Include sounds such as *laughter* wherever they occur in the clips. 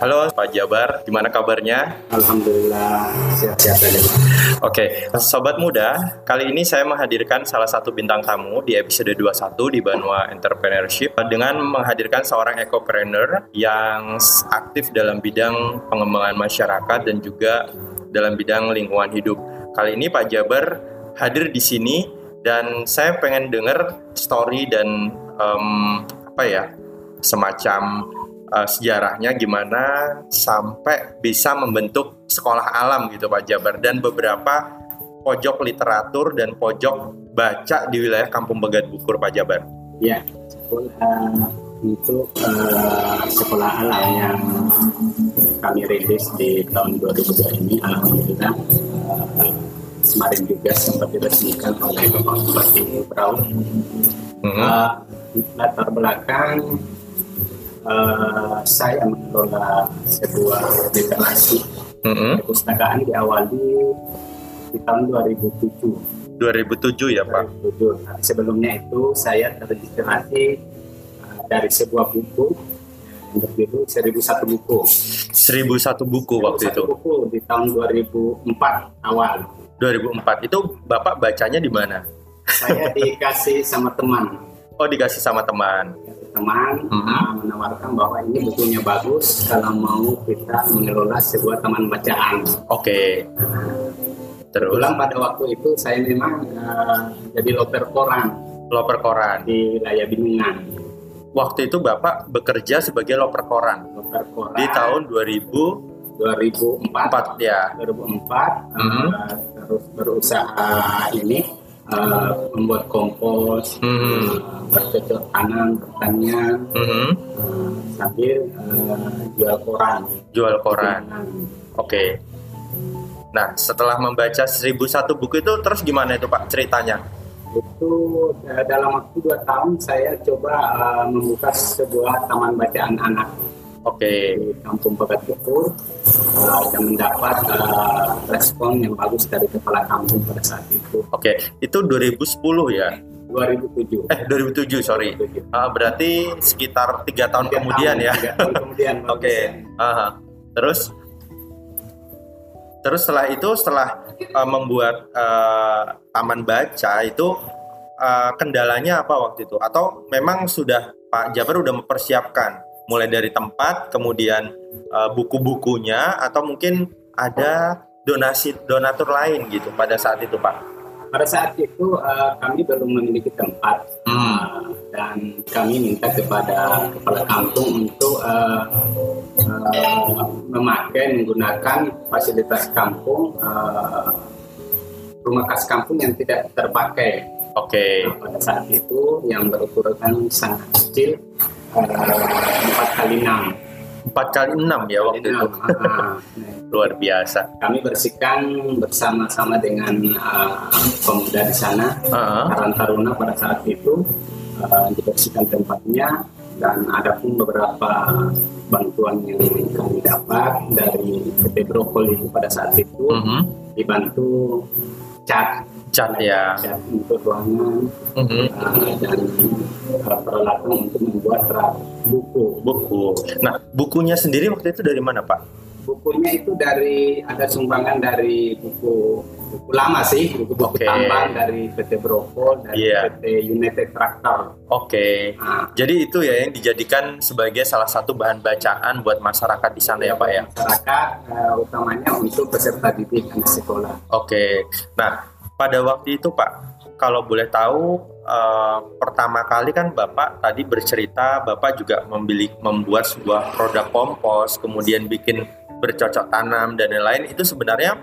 Halo Pak Jabar, gimana kabarnya? Alhamdulillah sehat-sehat saja. Oke, Sobat Muda, kali ini saya menghadirkan salah satu bintang tamu di episode 21 di Banua Entrepreneurship dengan menghadirkan seorang ekopreneur yang aktif dalam bidang pengembangan masyarakat dan juga dalam bidang lingkungan hidup. Kali ini Pak Jabar hadir di sini dan saya pengen dengar story dan um, apa ya semacam uh, sejarahnya gimana sampai bisa membentuk sekolah alam gitu Pak Jabar dan beberapa pojok literatur dan pojok baca di wilayah Kampung Begat Bukur Pak Jabar. Ya, sekolah untuk uh, sekolah alam yang kami rilis di tahun 2002 ini alhamdulillah uh, kemarin juga sempat diresmikan oleh Bapak Bupati Brau. Mm -hmm. uh, latar belakang uh, saya mengelola sebuah literasi mm-hmm. perpustakaan diawali di tahun 2007. 2007 ya Pak? 2007. Nah, sebelumnya itu saya terregistrasi uh, dari sebuah buku yang berjudul 1001 buku. 1001 buku 1001 waktu itu? buku di tahun 2004 awal. 2004 itu Bapak bacanya di mana? Saya dikasih sama teman. Oh dikasih sama teman teman hmm. uh, menawarkan bahwa ini bukunya bagus kalau mau kita mengelola sebuah taman bacaan. Oke. Okay. Terus. Ulang pada waktu itu saya memang uh, jadi loper koran. Loper koran di wilayah Binungan. Waktu itu Bapak bekerja sebagai loper koran. Loper koran. Di tahun 2000 2004 4 ya 2004 mm -hmm. uh, terus berusaha ini uh, membuat kompos, mm -hmm. uh, bercocok tanam, pertanian, mm -hmm. uh, sambil uh, jual koran. Jual koran. Oke. Okay. Nah, setelah membaca 1001 buku itu terus gimana itu Pak ceritanya? Itu dalam waktu dua tahun saya coba uh, membuka sebuah taman bacaan anak Oke. Kampung Bagat Bukur uh, dan mendapat uh, respon yang bagus dari kepala kampung pada saat itu. Oke, itu 2010 ya? 2007. Eh 2007 sorry. 2007. Uh, berarti sekitar tiga tahun 3 kemudian tahun, ya. tahun kemudian. *laughs* Oke. okay. uh, terus terus setelah itu setelah uh, membuat uh, taman baca itu uh, kendalanya apa waktu itu? Atau memang sudah Pak Jabar udah mempersiapkan mulai dari tempat, kemudian uh, buku-bukunya, atau mungkin ada donasi donatur lain gitu pada saat itu Pak? Pada saat itu uh, kami belum memiliki tempat hmm. uh, dan kami minta kepada kepala kampung untuk uh, uh, memakai menggunakan fasilitas kampung uh, rumah kas kampung yang tidak terpakai. Oke. Okay. Nah, pada saat itu yang berukuran sangat kecil empat kali enam empat kali enam ya waktu itu uh, *laughs* luar biasa kami bersihkan bersama-sama dengan uh, pemuda di sana uh -huh. Taruna pada saat itu uh, dibersihkan tempatnya dan ada pun beberapa bantuan yang kami dapat dari PT Brokoli pada saat itu uh -huh. dibantu cat cat ya cat untuk ruangan uh, dan peralatan untuk membuat buku buku nah bukunya sendiri waktu itu dari mana pak bukunya itu dari ada sumbangan dari buku buku lama sih buku buku okay. tambang dari PT Broko dan yeah. PT United Tractor. Oke. Okay. Nah. Jadi itu ya yang dijadikan sebagai salah satu bahan bacaan buat masyarakat di sana ya, ya Pak ya. Masyarakat uh, utamanya untuk peserta didik anak sekolah. Oke. Okay. Nah pada waktu itu Pak, kalau boleh tahu uh, pertama kali kan Bapak tadi bercerita Bapak juga membeli membuat sebuah produk kompos, kemudian bikin bercocok tanam dan lain-lain itu sebenarnya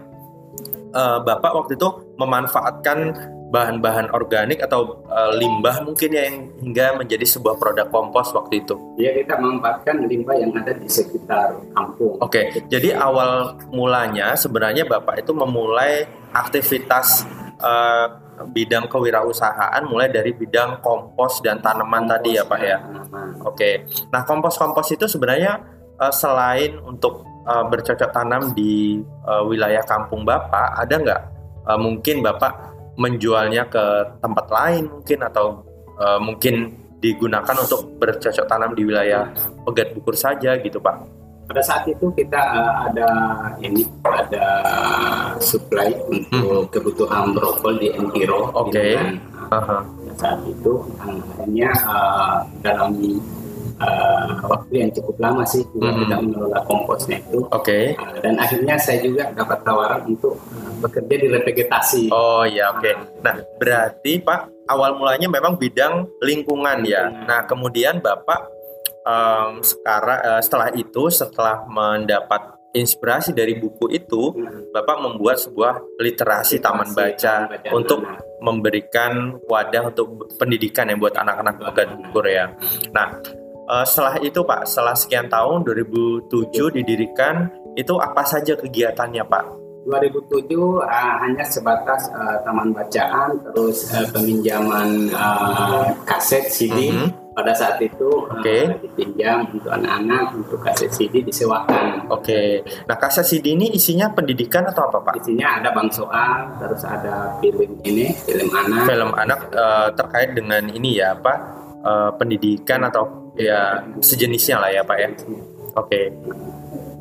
uh, Bapak waktu itu memanfaatkan bahan-bahan organik atau uh, limbah mungkin ya yang hingga menjadi sebuah produk kompos waktu itu. Iya kita memanfaatkan limbah yang ada di sekitar kampung. Oke, okay. jadi awal mulanya sebenarnya Bapak itu memulai aktivitas uh, bidang kewirausahaan mulai dari bidang kompos dan tanaman kompos, tadi ya Pak ya. Oke. Okay. Nah, kompos-kompos itu sebenarnya uh, selain untuk uh, bercocok tanam di uh, wilayah kampung Bapak, ada nggak uh, mungkin Bapak menjualnya ke tempat lain mungkin atau uh, mungkin digunakan untuk bercocok tanam di wilayah Pegat Bukur saja gitu Pak? Pada saat itu kita uh, ada ini ada supply untuk hmm. kebutuhan brokol di Enviro. Oke. Okay. Uh -huh. Saat itu akhirnya uh, dalam uh, waktu yang cukup lama sih juga hmm. tidak mengelola komposnya itu. Oke. Okay. Uh, dan akhirnya saya juga dapat tawaran untuk uh, bekerja di revegetasi. Oh ya oke. Okay. Nah berarti Pak awal mulanya memang bidang lingkungan ya. Nah kemudian Bapak um, sekarang uh, setelah itu setelah mendapat inspirasi dari buku itu, hmm. Bapak membuat sebuah literasi, literasi taman baca, baca untuk anak. memberikan wadah untuk pendidikan yang buat anak-anak Korea. Nah, uh, setelah itu Pak, setelah sekian tahun 2007 didirikan, itu apa saja kegiatannya Pak? 2007 uh, eh, hanya sebatas uh, taman bacaan, terus uh, peminjaman uh, kaset CD. Mm -hmm. Pada saat itu okay. uh, dipinjam untuk anak-anak untuk kaset CD disewakan. Oke. Okay. Nah kaset CD ini isinya pendidikan atau apa Pak? Isinya ada bang soal, terus ada film ini, film anak. Film anak uh, terkait dengan ini ya Pak, uh, pendidikan atau ya sejenisnya lah ya Pak ya. Oke. Okay.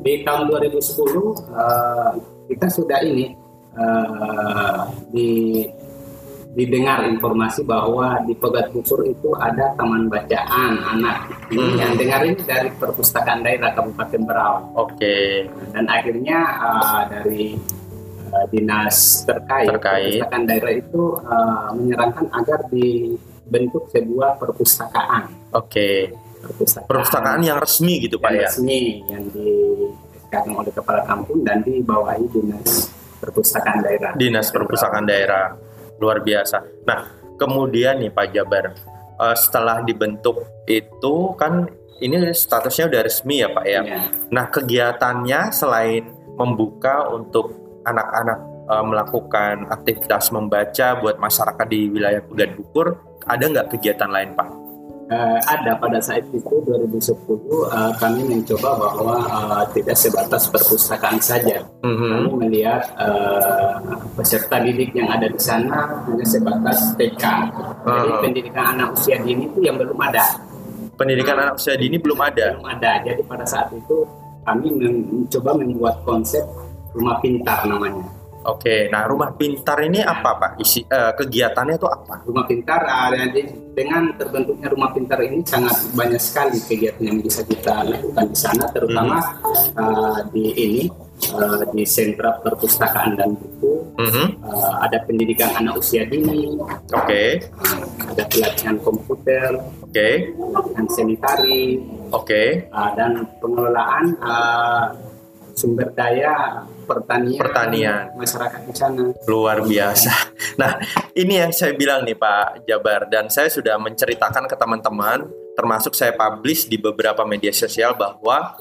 Di tahun 2010 uh, eh, kita sudah ini uh, di didengar informasi bahwa di Pegat Bukur itu ada taman bacaan anak. Ini hmm. yang dengar ini dari perpustakaan daerah Kabupaten Berau. Oke. Okay. Dan akhirnya uh, dari uh, dinas terkait, terkait perpustakaan daerah itu uh, menyarankan agar dibentuk sebuah perpustakaan. Oke. Okay perpustakaan, perpustakaan yang resmi gitu pak ya resmi yang di sekarang oleh kepala kampung dan dibawahi dinas perpustakaan daerah dinas perpustakaan daerah luar biasa. Nah kemudian nih pak Jabar uh, setelah dibentuk itu kan ini statusnya udah resmi ya pak ya, ya. nah kegiatannya selain membuka untuk anak-anak uh, melakukan aktivitas membaca buat masyarakat di wilayah Pugan Bukur ada nggak kegiatan lain pak uh, ada pada saat itu 2010 uh, kami mencoba bahwa uh, tidak sebatas perpustakaan saja. Mm-hmm. Kami melihat uh, peserta didik yang ada di sana hanya sebatas TK. Uh-huh. Jadi pendidikan anak usia dini itu yang belum ada. Pendidikan anak usia dini belum ada. Belum ada. Jadi pada saat itu kami mencoba membuat konsep rumah pintar namanya. Oke, nah rumah pintar ini apa pak? Isi uh, kegiatannya itu apa? Rumah pintar uh, dengan terbentuknya rumah pintar ini sangat banyak sekali kegiatan yang bisa kita lakukan di sana, terutama hmm. uh, di ini uh, di sentra perpustakaan dan buku. Hmm. Uh, ada pendidikan anak usia dini. Oke. Okay. Uh, ada pelatihan komputer. Oke. Okay. Pelatihan sanitari. Oke. Okay. Uh, dan pengelolaan uh, sumber daya pertanian, pertanian masyarakat di sana. Luar biasa. Nah, ini yang saya bilang nih Pak Jabar dan saya sudah menceritakan ke teman-teman termasuk saya publish di beberapa media sosial bahwa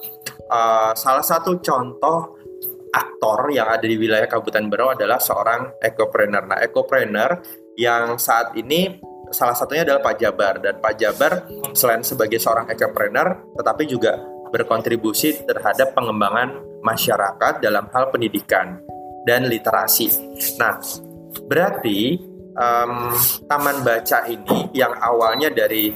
uh, salah satu contoh aktor yang ada di wilayah Kabupaten Berau adalah seorang ekopreneur. Nah, ekopreneur yang saat ini salah satunya adalah Pak Jabar dan Pak Jabar selain sebagai seorang ekopreneur tetapi juga berkontribusi terhadap pengembangan masyarakat dalam hal pendidikan dan literasi. Nah, berarti um, taman baca ini yang awalnya dari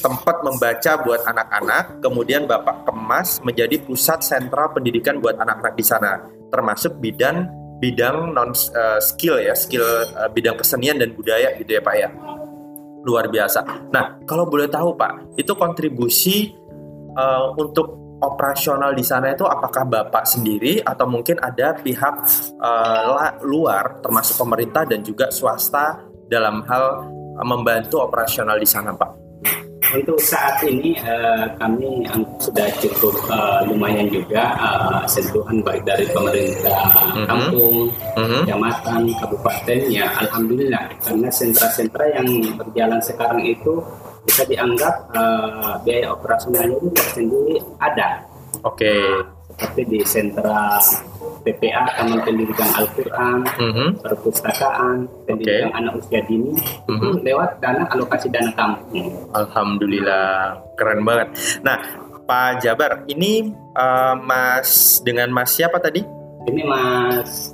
tempat membaca buat anak-anak, kemudian Bapak kemas menjadi pusat sentral pendidikan buat anak-anak di sana, termasuk bidang bidang non uh, skill ya, skill uh, bidang kesenian dan budaya gitu ya Pak ya. Luar biasa. Nah, kalau boleh tahu Pak, itu kontribusi uh, untuk operasional di sana itu apakah Bapak sendiri atau mungkin ada pihak uh, luar termasuk pemerintah dan juga swasta dalam hal uh, membantu operasional di sana Pak? Untuk saat ini uh, kami sudah cukup uh, lumayan juga uh, sentuhan baik dari pemerintah mm-hmm. kampung, mm-hmm. kecamatan, kabupaten ya alhamdulillah karena sentra-sentra yang berjalan sekarang itu bisa dianggap uh, biaya operasionalnya itu tersendiri ada. Oke. Okay. seperti di sentra PPA Taman Pendidikan Al-Quran, mm-hmm. perpustakaan, pendidikan okay. anak usia dini mm-hmm. itu lewat dana alokasi dana kampung. Alhamdulillah, keren banget. Nah, Pak Jabar, ini uh, Mas dengan Mas siapa tadi? Ini Mas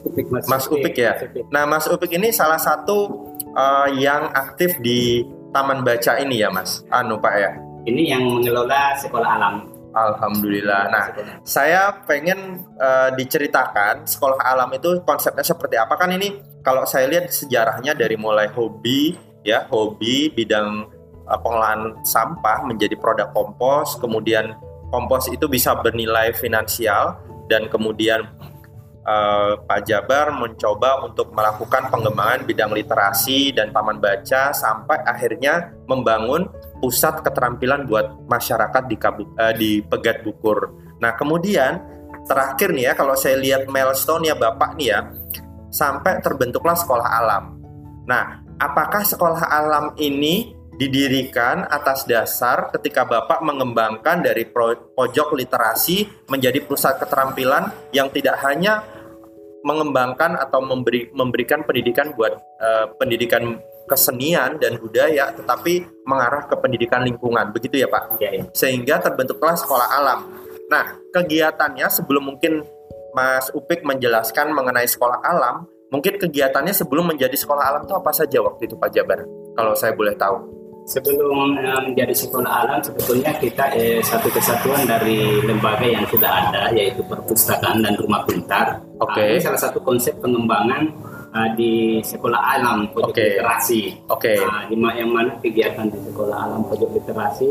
Upik, Mas, Mas Upik ya. Nah, Mas Upik ini salah satu uh, yang aktif di taman baca ini ya mas? Anu pak ya? Ini yang mengelola sekolah alam. Alhamdulillah. Nah, saya pengen uh, diceritakan sekolah alam itu konsepnya seperti apa. Kan ini kalau saya lihat sejarahnya dari mulai hobi ya, hobi bidang uh, pengolahan sampah menjadi produk kompos, kemudian kompos itu bisa bernilai finansial dan kemudian uh, Pak Jabar mencoba untuk melakukan pengembangan bidang literasi dan taman baca sampai akhirnya membangun pusat keterampilan buat masyarakat di Kabu, uh, di Pegat Bukur. Nah, kemudian terakhir nih ya kalau saya lihat milestone ya Bapak nih ya sampai terbentuklah sekolah alam. Nah, apakah sekolah alam ini didirikan atas dasar ketika Bapak mengembangkan dari pojok literasi menjadi pusat keterampilan yang tidak hanya mengembangkan atau memberi memberikan pendidikan buat uh, pendidikan kesenian dan budaya tetapi mengarah ke pendidikan lingkungan. Begitu ya Pak? Ya, ya. sehingga terbentuklah sekolah alam. Nah kegiatannya sebelum mungkin Mas Upik menjelaskan mengenai sekolah alam mungkin kegiatannya sebelum menjadi sekolah alam itu apa saja waktu itu Pak Jabar? Kalau saya boleh tahu sebelum uh, menjadi sekolah alam sebetulnya kita eh, satu kesatuan dari lembaga yang sudah ada yaitu perpustakaan dan rumah pintar. Oke. Okay. Uh, salah satu konsep pengembangan uh, di sekolah alam pojok okay. literasi. Oke. Okay. Uh, yang mana kegiatan di sekolah alam pojok literasi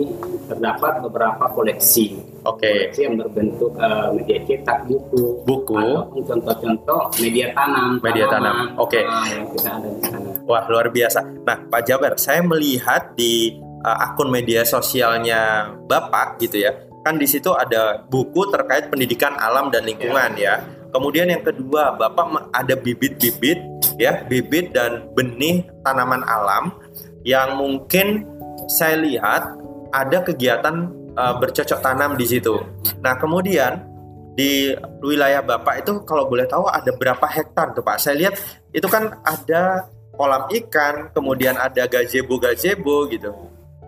terdapat beberapa koleksi. Oke. Okay. Koleksi yang berbentuk uh, media cetak buku. Buku. Ataupun contoh-contoh media tanam. Media tanam. Oke. Okay. Uh, yang kita ada di sana. Wah luar biasa. Nah Pak Jabar, saya melihat di uh, akun media sosialnya Bapak gitu ya. Kan di situ ada buku terkait pendidikan alam dan lingkungan yeah. ya Kemudian yang kedua, Bapak ada bibit-bibit ya, bibit dan benih tanaman alam yang mungkin saya lihat ada kegiatan uh, bercocok tanam di situ. Nah, kemudian di wilayah Bapak itu kalau boleh tahu ada berapa hektar tuh Pak? Saya lihat itu kan ada kolam ikan, kemudian ada gazebo-gazebo gitu.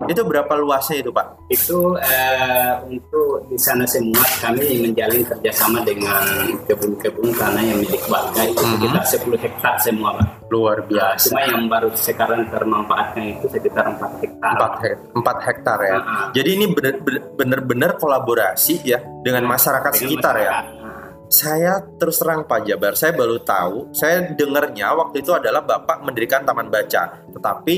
Itu berapa luasnya itu Pak? Itu uh, untuk di sana semua kami menjalin kerjasama dengan kebun-kebun tanah yang milik warga itu mm -hmm. sekitar 10 hektar semua Pak. Luar biasa. cuma yang baru sekarang termanfaatkan itu sekitar 4 hektar. 4, he 4 hektar ya. Uh -huh. Jadi ini benar-benar kolaborasi ya dengan masyarakat dengan sekitar ya? masyarakat. ya. Saya terus terang Pak Jabar, saya baru tahu, saya dengarnya waktu itu adalah Bapak mendirikan taman baca. Tetapi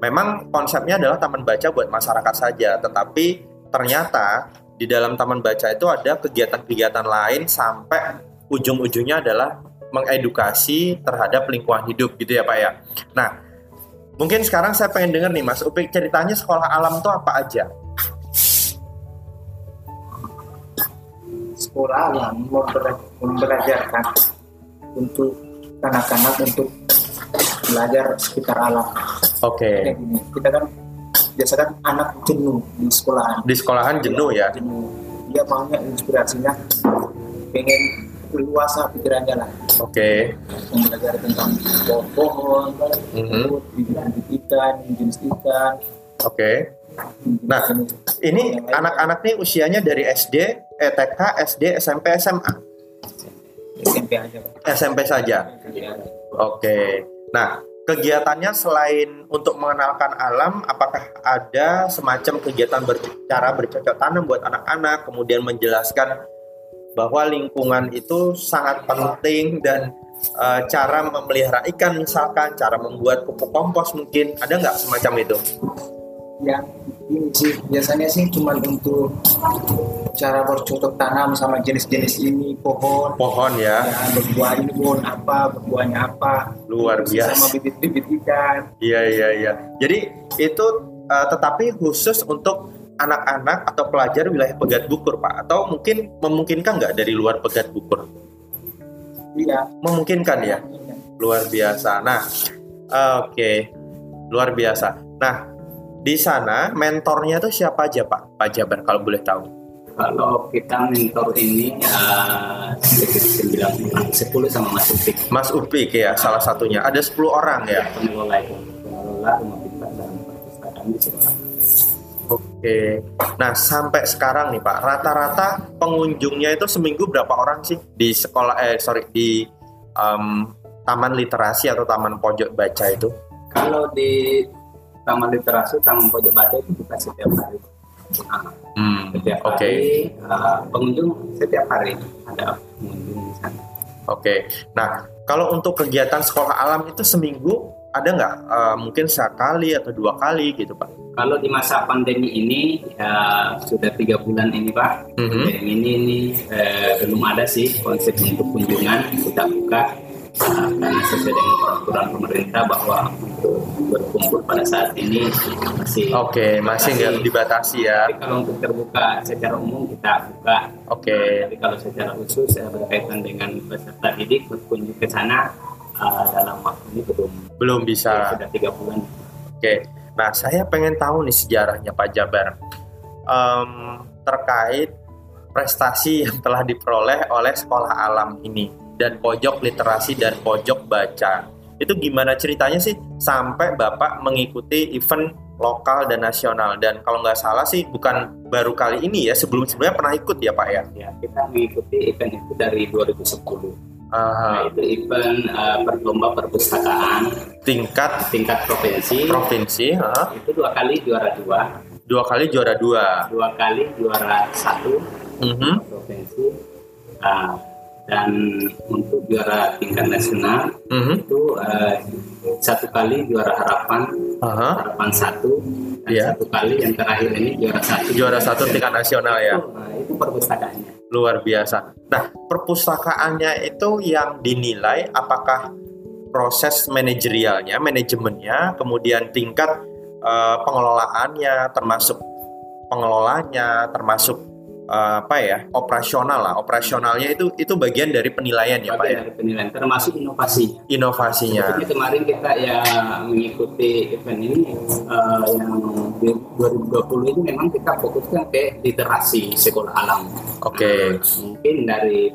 memang konsepnya adalah taman baca buat masyarakat saja, tetapi ternyata di dalam taman baca itu ada kegiatan-kegiatan lain sampai ujung-ujungnya adalah mengedukasi terhadap lingkungan hidup gitu ya Pak ya. Nah, mungkin sekarang saya pengen dengar nih Mas Upik ceritanya sekolah alam itu apa aja? Sekolah alam membelajarkan untuk anak-anak untuk belajar sekitar alam. Oke. Okay. Kita kan biasa kan anak jenuh di sekolahan. Di sekolahan jenuh ya. Jenuh. Dia maunya inspirasinya pengen luasa pikirannya lah. Oke. Okay. Belajar tentang pohon, mm-hmm. bibit ikan, jenis ikan. Oke. Okay. Nah, ini anak-anak nih usianya dari SD, ETK, SD, SMP, SMA. SMP aja. SMP saja. Iya. Oke. Okay. Nah, kegiatannya selain untuk mengenalkan alam, apakah ada semacam kegiatan bercara bercocok tanam buat anak-anak, kemudian menjelaskan bahwa lingkungan itu sangat penting dan uh, cara memelihara ikan misalkan, cara membuat pupuk kompos mungkin ada nggak semacam itu? Ya, ini sih. Biasanya sih cuma untuk cara bercocok tanam sama jenis-jenis ini pohon. Pohon ya, ya berbuah ini pohon apa berbuahnya apa. Luar biasa. sama bibit-bibit ikan. Iya iya iya. Jadi itu uh, tetapi khusus untuk anak-anak atau pelajar wilayah Pegat Bukur Pak. Atau mungkin memungkinkan nggak dari luar Pegat Bukur? Iya. Memungkinkan ya? Luar biasa. Nah oke. Okay. luar biasa. Nah di sana mentornya tuh siapa aja Pak Pak Jabar kalau boleh tahu kalau kita mentor ini uh, sekitar 9 10 sama Mas Upik. Mas Upik ya, salah satunya. Ada 10 orang ya. Pengelola itu, pengelola rumah pintar dan perpustakaan di. Oke. Nah, sampai sekarang nih Pak, rata-rata pengunjungnya itu seminggu berapa orang sih di sekolah eh sorry di um, taman literasi atau taman pojok baca itu? Kalau di taman literasi, taman pojok baca itu buka setiap hari hmm, setiap okay. hari uh, pengunjung setiap hari ada pengunjung di sana. Oke, okay. nah kalau untuk kegiatan sekolah alam itu seminggu ada nggak uh, mungkin sekali atau dua kali gitu pak? Kalau di masa pandemi ini ya sudah tiga bulan ini pak, mm-hmm. ini ini eh, belum ada sih konsep untuk kunjungan kita buka uh, karena sesuai dengan peraturan pemerintah bahwa untuk berkumpul pada saat ini masih oke okay, masih nggak dibatasi ya. Tapi kalau untuk terbuka secara umum kita buka. Oke. Okay. Tapi kalau secara khusus ya, berkaitan dengan peserta didik berkunjung ke sana uh, dalam waktu ini belum belum bisa ya, sudah tiga bulan oke okay. nah saya pengen tahu nih sejarahnya Pak Jabar um, terkait prestasi yang telah diperoleh oleh sekolah alam ini dan pojok literasi dan pojok baca itu gimana ceritanya sih sampai bapak mengikuti event lokal dan nasional dan kalau nggak salah sih bukan baru kali ini ya sebelum sebelumnya pernah ikut ya pak ya? Ya kita mengikuti event itu dari 2010 Uh, itu event uh, berlomba perpustakaan tingkat tingkat provinsi. Provinsi, uh. itu dua kali juara dua. Dua kali juara dua. Dua kali juara satu mhm. -huh. provinsi. Uh, dan untuk juara tingkat nasional mhm. -huh. itu uh, satu kali juara harapan uh -huh. harapan satu dan yeah. satu kali yang terakhir ini juara satu. Juara satu tingkat nasional ya. Itu, uh, itu perpustakaannya luar biasa. Nah, perpustakaannya itu yang dinilai apakah proses manajerialnya, manajemennya, kemudian tingkat uh, pengelolaannya, termasuk pengelolanya, termasuk uh, apa ya operasional lah. Operasionalnya itu itu bagian dari penilaian ya pak ya? dari penilaian termasuk inovasi. Inovasinya. Seperti kemarin kita ya mengikuti event ini uh, yang 2020 itu memang kita fokuskan ke literasi sekolah alam. Oke. Okay. mungkin dari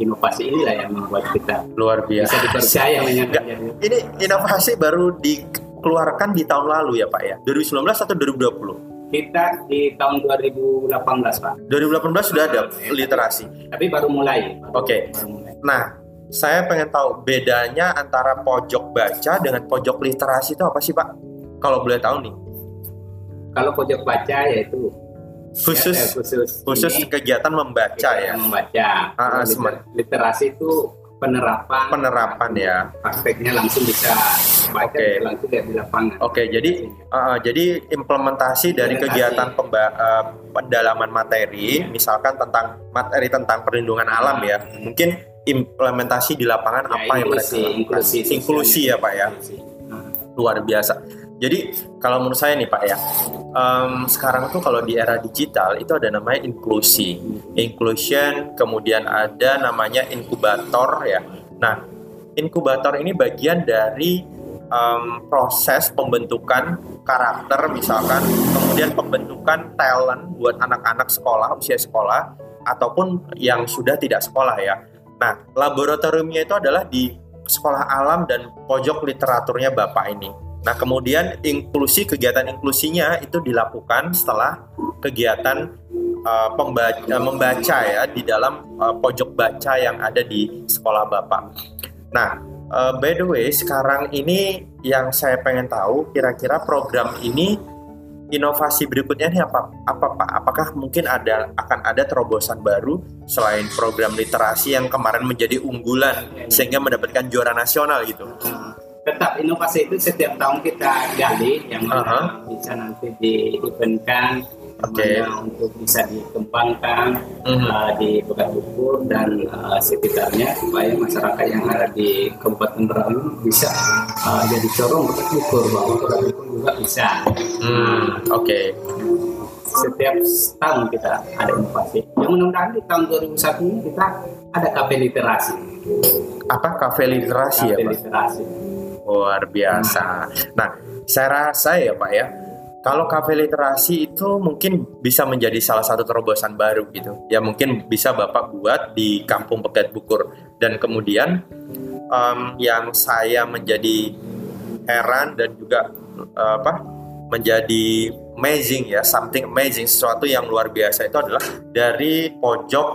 inovasi inilah yang membuat kita luar biasa. bisa dipercaya ini. inovasi baru dikeluarkan di tahun lalu ya pak ya? 2019 atau 2020 kita di tahun 2018 Pak. 2018 sudah ada literasi. Tapi baru mulai. Oke. Okay. Nah, saya pengen tahu bedanya antara pojok baca dengan pojok literasi itu apa sih Pak? Kalau boleh tahu nih. Kalau pojok baca yaitu khusus ya, khusus khusus kegiatan membaca kegiatan ya. Membaca. Ah, ah literasi itu penerapan penerapan ya. prakteknya langsung bisa baca okay. langsung di lapangan. Oke, okay, jadi uh, jadi implementasi dari kegiatan pemba uh, pendalaman materi, misalkan tentang materi tentang perlindungan alam ya, mungkin implementasi di lapangan ya, apa yang mereka inklusi, inklusi ya pak ya, luar biasa. Jadi kalau menurut saya nih Pak ya, um, sekarang tuh kalau di era digital itu ada namanya inklusi, inclusion, kemudian ada namanya inkubator ya. Nah, inkubator ini bagian dari um, proses pembentukan karakter misalkan, kemudian pembentukan talent buat anak-anak sekolah usia sekolah ataupun yang sudah tidak sekolah ya. Nah, laboratoriumnya itu adalah di sekolah alam dan pojok literaturnya Bapak ini. Nah, kemudian inklusi kegiatan inklusinya itu dilakukan setelah kegiatan uh, pembaca, uh, membaca ya di dalam uh, pojok baca yang ada di sekolah Bapak. Nah, uh, by the way, sekarang ini yang saya pengen tahu kira-kira program ini inovasi berikutnya ini apa apa Pak? Apakah mungkin ada akan ada terobosan baru selain program literasi yang kemarin menjadi unggulan sehingga mendapatkan juara nasional gitu? Tetap inovasi itu setiap tahun kita gali yang uh -huh. bisa nanti dieventkan okay. untuk bisa dikembangkan uh -huh. uh, di Bekat Bukur dan uh, sekitarnya supaya masyarakat yang ada di Kabupaten Berau bisa uh, jadi corong Bekat Bukur bahwa Bekat Bukur juga bisa. Hmm, Oke. Okay. Setiap tahun kita ada inovasi. Yang mudah-mudahan di tahun 2001 ini kita ada kafe literasi. Apa kafe literasi kafe ya Pak? literasi luar biasa. Nah, saya rasa ya Pak ya, kalau kafe literasi itu mungkin bisa menjadi salah satu terobosan baru gitu. Ya mungkin bisa Bapak buat di Kampung Pegat Bukur. Dan kemudian um, yang saya menjadi heran dan juga uh, apa menjadi amazing ya, something amazing, sesuatu yang luar biasa itu adalah dari pojok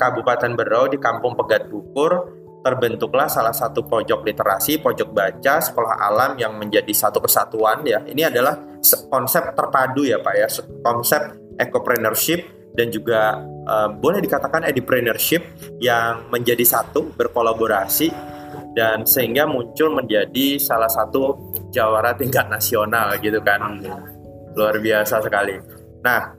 Kabupaten Berau di Kampung Pegat Bukur terbentuklah salah satu pojok literasi, pojok baca, sekolah alam yang menjadi satu kesatuan ya. Ini adalah konsep terpadu ya Pak ya, konsep ecopreneurship dan juga uh, boleh dikatakan entrepreneurship yang menjadi satu berkolaborasi dan sehingga muncul menjadi salah satu jawara tingkat nasional gitu kan. Luar biasa sekali. Nah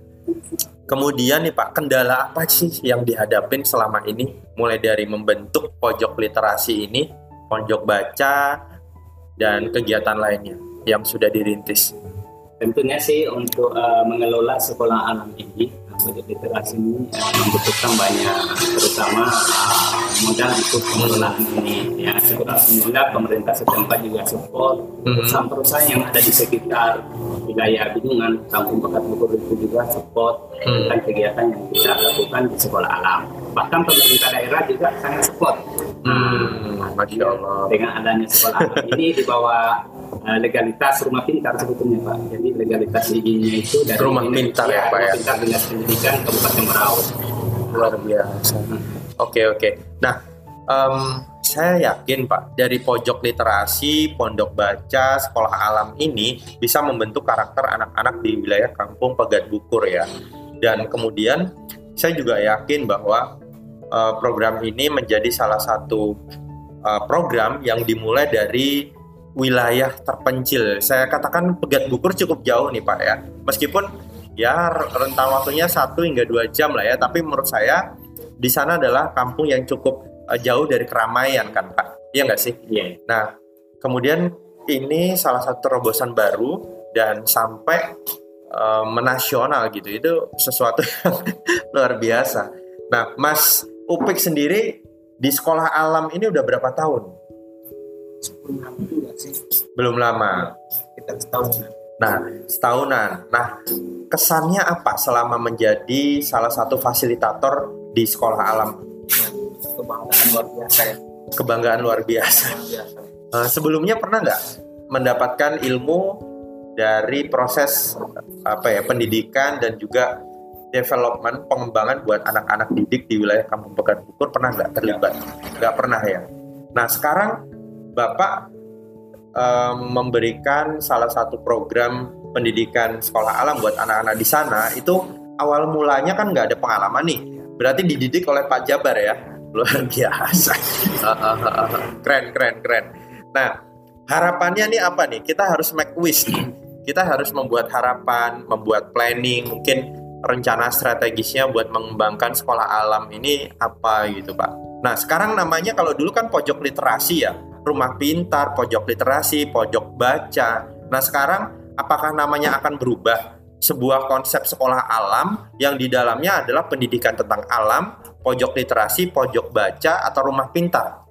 kemudian nih Pak kendala apa sih yang dihadapin selama ini? Mulai dari membentuk pojok literasi ini pojok baca dan kegiatan lainnya yang sudah dirintis. Tentunya sih untuk uh, mengelola sekolah alam ini literasi ini uh, membutuhkan banyak terutama uh, modal untuk pengelolaan ini ya alhamdulillah pemerintah setempat juga support hmm. perusahaan-perusahaan yang ada di sekitar wilayah Binungan Kampung Pekat Bogor itu juga support hmm. tentang kegiatan yang kita lakukan di sekolah alam bahkan pemerintah daerah juga sangat support hmm. Masya Allah dengan adanya sekolah alam ini di bawah uh, legalitas rumah pintar sebetulnya Pak. Jadi legalitas izinnya itu dari rumah pintar ya, Pak ya. Pintar dinas pendidikan Kabupaten Merau. Luar biasa. Oke hmm. oke. Okay. Nah um, saya yakin Pak dari pojok literasi, pondok baca, sekolah alam ini bisa membentuk karakter anak-anak di wilayah kampung Pegat Bukur ya. Dan kemudian saya juga yakin bahwa uh, program ini menjadi salah satu uh, program yang dimulai dari wilayah terpencil. Saya katakan Pegat Bukur cukup jauh nih Pak ya. Meskipun ya rentang waktunya satu hingga dua jam lah ya, tapi menurut saya di sana adalah kampung yang cukup uh, jauh dari keramaian kan Pak. Iya nggak sih? Iya. Nah kemudian ini salah satu terobosan baru dan sampai uh, menasional gitu. Itu sesuatu *laughs* yang luar biasa. Nah Mas Upik sendiri di sekolah alam ini udah berapa tahun? Belum lama. Kita setahunan. Nah, setahunan. Nah, kesannya apa selama menjadi salah satu fasilitator di sekolah alam? Kebanggaan luar biasa ya. Kebanggaan luar biasa. Uh, sebelumnya pernah nggak mendapatkan ilmu dari proses apa ya pendidikan dan juga development pengembangan buat anak-anak didik di wilayah Kampung Pekan Bukur pernah nggak terlibat? Nggak pernah ya. Nah sekarang Bapak um, memberikan salah satu program pendidikan sekolah alam buat anak-anak di sana itu awal mulanya kan nggak ada pengalaman nih. Berarti dididik oleh Pak Jabar ya? Luar biasa. *laughs* Keren keren keren. Nah harapannya nih apa nih? Kita harus make wish nih. Kita harus membuat harapan membuat planning mungkin rencana strategisnya buat mengembangkan sekolah alam ini apa gitu Pak? Nah sekarang namanya kalau dulu kan pojok literasi ya rumah pintar, pojok literasi, pojok baca. Nah sekarang apakah namanya akan berubah? Sebuah konsep sekolah alam yang di dalamnya adalah pendidikan tentang alam, pojok literasi, pojok baca, atau rumah pintar.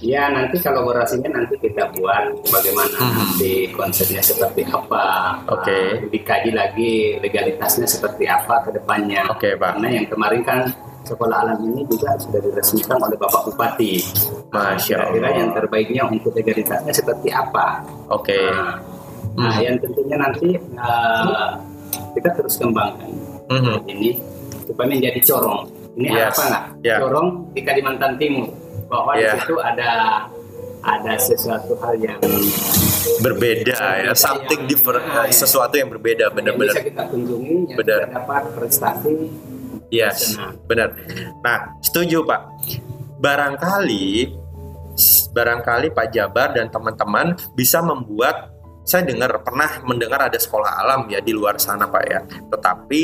Ya nanti kolaborasinya nanti kita buat bagaimana hmm. nanti konsepnya seperti apa. Oke. Okay. Dikaji lagi legalitasnya seperti apa ke depannya. Oke okay, pak. Karena yang kemarin kan sekolah alam ini juga sudah diresmikan oleh Bapak Bupati. Masya Allah. Kira-kira yang terbaiknya untuk legalitasnya seperti apa? Oke. Okay. Nah, nah yang tentunya nanti uh, kita terus kembangkan mm-hmm. ini supaya menjadi corong. Ini yes. apa nggak? Yeah. Corong di Kalimantan Timur bahwa yeah. di situ ada ada sesuatu hal yang berbeda ya, something different, nah, sesuatu yang berbeda benar-benar. Bisa kita kunjungi, yang benar. dapat prestasi Yes, benar. Nah, setuju Pak. Barangkali, barangkali Pak Jabar dan teman-teman bisa membuat. Saya dengar pernah mendengar ada sekolah alam ya di luar sana Pak ya. Tetapi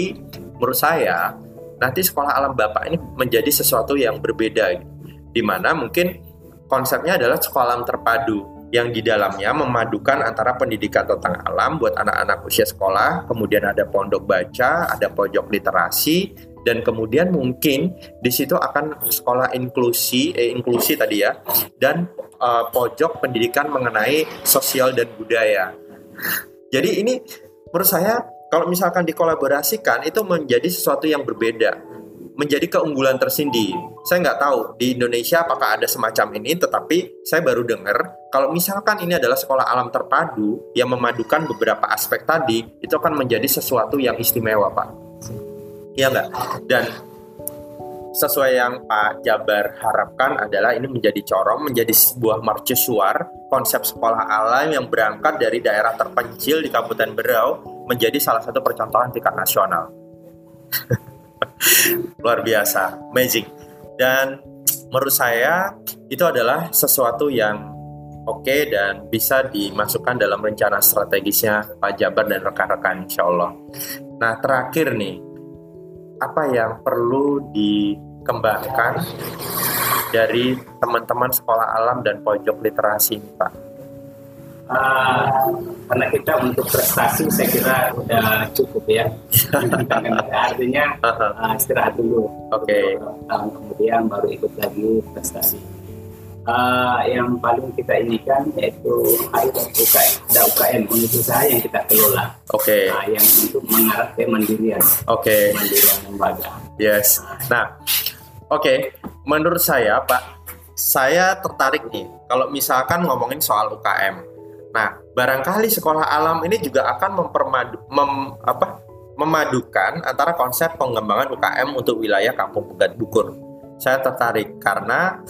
menurut saya nanti sekolah alam Bapak ini menjadi sesuatu yang berbeda, di mana mungkin konsepnya adalah sekolah alam terpadu yang di dalamnya memadukan antara pendidikan tentang alam buat anak-anak usia sekolah, kemudian ada pondok baca, ada pojok literasi, dan kemudian mungkin di situ akan sekolah inklusi eh, inklusi tadi ya dan uh, pojok pendidikan mengenai sosial dan budaya. Jadi ini menurut saya kalau misalkan dikolaborasikan itu menjadi sesuatu yang berbeda, menjadi keunggulan tersendiri. Saya nggak tahu di Indonesia apakah ada semacam ini, tetapi saya baru dengar kalau misalkan ini adalah sekolah alam terpadu yang memadukan beberapa aspek tadi, itu akan menjadi sesuatu yang istimewa, Pak. Iya enggak? Dan sesuai yang Pak Jabar harapkan adalah ini menjadi corong, menjadi sebuah mercusuar konsep sekolah alam yang berangkat dari daerah terpencil di Kabupaten Berau menjadi salah satu percontohan tingkat nasional. *laughs* Luar biasa, amazing. Dan menurut saya itu adalah sesuatu yang oke okay dan bisa dimasukkan dalam rencana strategisnya Pak Jabar dan rekan-rekan insya Allah. Nah terakhir nih, apa yang perlu dikembangkan dari teman-teman sekolah alam dan pojok literasi Pak? uh, karena kita untuk prestasi saya kira udah cukup ya *laughs* artinya uh, istirahat dulu oke okay. tahun kemudian baru ikut lagi prestasi uh, yang paling kita inginkan yaitu ada UKM ada UKM unit usaha yang kita kelola oke okay. uh, yang untuk mengarah ke mandirian oke okay. mandirian lembaga yes nah oke okay. menurut saya Pak saya tertarik nih kalau misalkan ngomongin soal UKM Nah, barangkali sekolah alam ini juga akan mempermadu, mem, apa, memadukan antara konsep pengembangan UKM untuk wilayah Kampung Pugat Bukur. Saya tertarik karena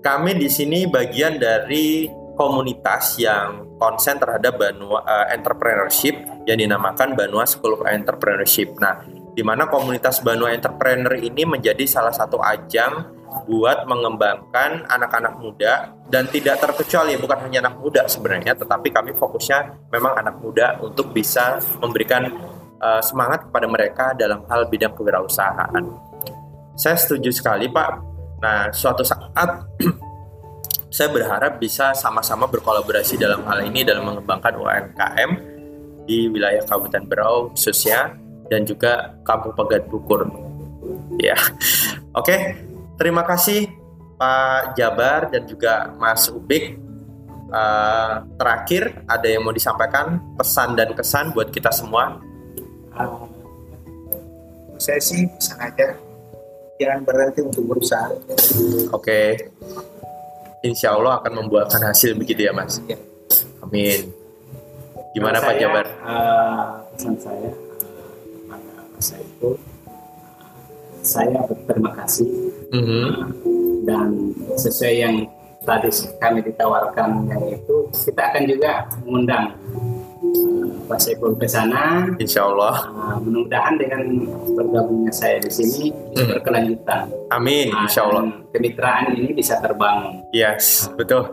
kami di sini bagian dari komunitas yang konsen terhadap Banua uh, entrepreneurship yang dinamakan Banua School of Entrepreneurship. Nah, di mana komunitas Banua Entrepreneur ini menjadi salah satu ajang buat mengembangkan anak-anak muda dan tidak terkecuali bukan hanya anak muda sebenarnya tetapi kami fokusnya memang anak muda untuk bisa memberikan uh, semangat kepada mereka dalam hal bidang kewirausahaan. Saya setuju sekali Pak. Nah, suatu saat *clears throat* saya berharap bisa sama-sama berkolaborasi dalam hal ini dalam mengembangkan UMKM di wilayah Kabupaten Berau khususnya dan juga Kampung Pegat Bukur. Ya. *laughs* Oke, okay. Terima kasih Pak Jabar dan juga Mas Ubik. Uh, terakhir ada yang mau disampaikan pesan dan kesan buat kita semua? Uh, saya sih pesan aja jangan berhenti untuk berusaha. Oke. Okay. Insya Allah akan membuahkan hasil begitu ya Mas. Ya. Amin. Gimana Pak Jabar? Uh, pesan saya pada masa itu saya berterima kasih mm-hmm. dan sesuai yang tadi kami ditawarkan yang itu kita akan juga mengundang uh, Pak Saiful ke sana. Insya Allah. Uh, mudah-mudahan dengan bergabungnya saya di sini mm. berkelanjutan. Amin. Uh, Insya Allah. Kemitraan ini bisa terbangun. Yes, betul.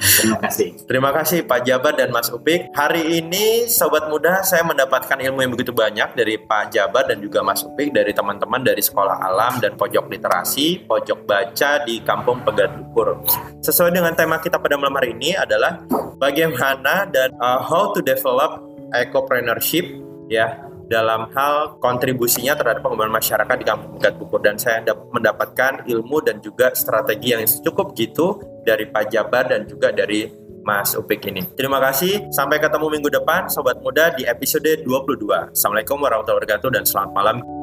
Terima kasih. Terima kasih Pak Jabar dan Mas Upik. Hari ini Sobat Muda saya mendapatkan ilmu yang begitu banyak dari Pak Jabar dan juga Mas Upik dari teman-teman dari Sekolah Alam dan Pojok Literasi, Pojok Baca di Kampung Pegat Dukur. Sesuai dengan tema kita pada malam hari ini adalah bagaimana dan uh, how to develop ecopreneurship ya dalam hal kontribusinya terhadap pengembangan masyarakat di Kampung Pegat Bukur dan saya mendapatkan ilmu dan juga strategi yang cukup gitu dari Pak Jabar dan juga dari Mas Upik ini. Terima kasih. Sampai ketemu minggu depan, Sobat Muda, di episode 22. Assalamualaikum warahmatullahi wabarakatuh dan selamat malam.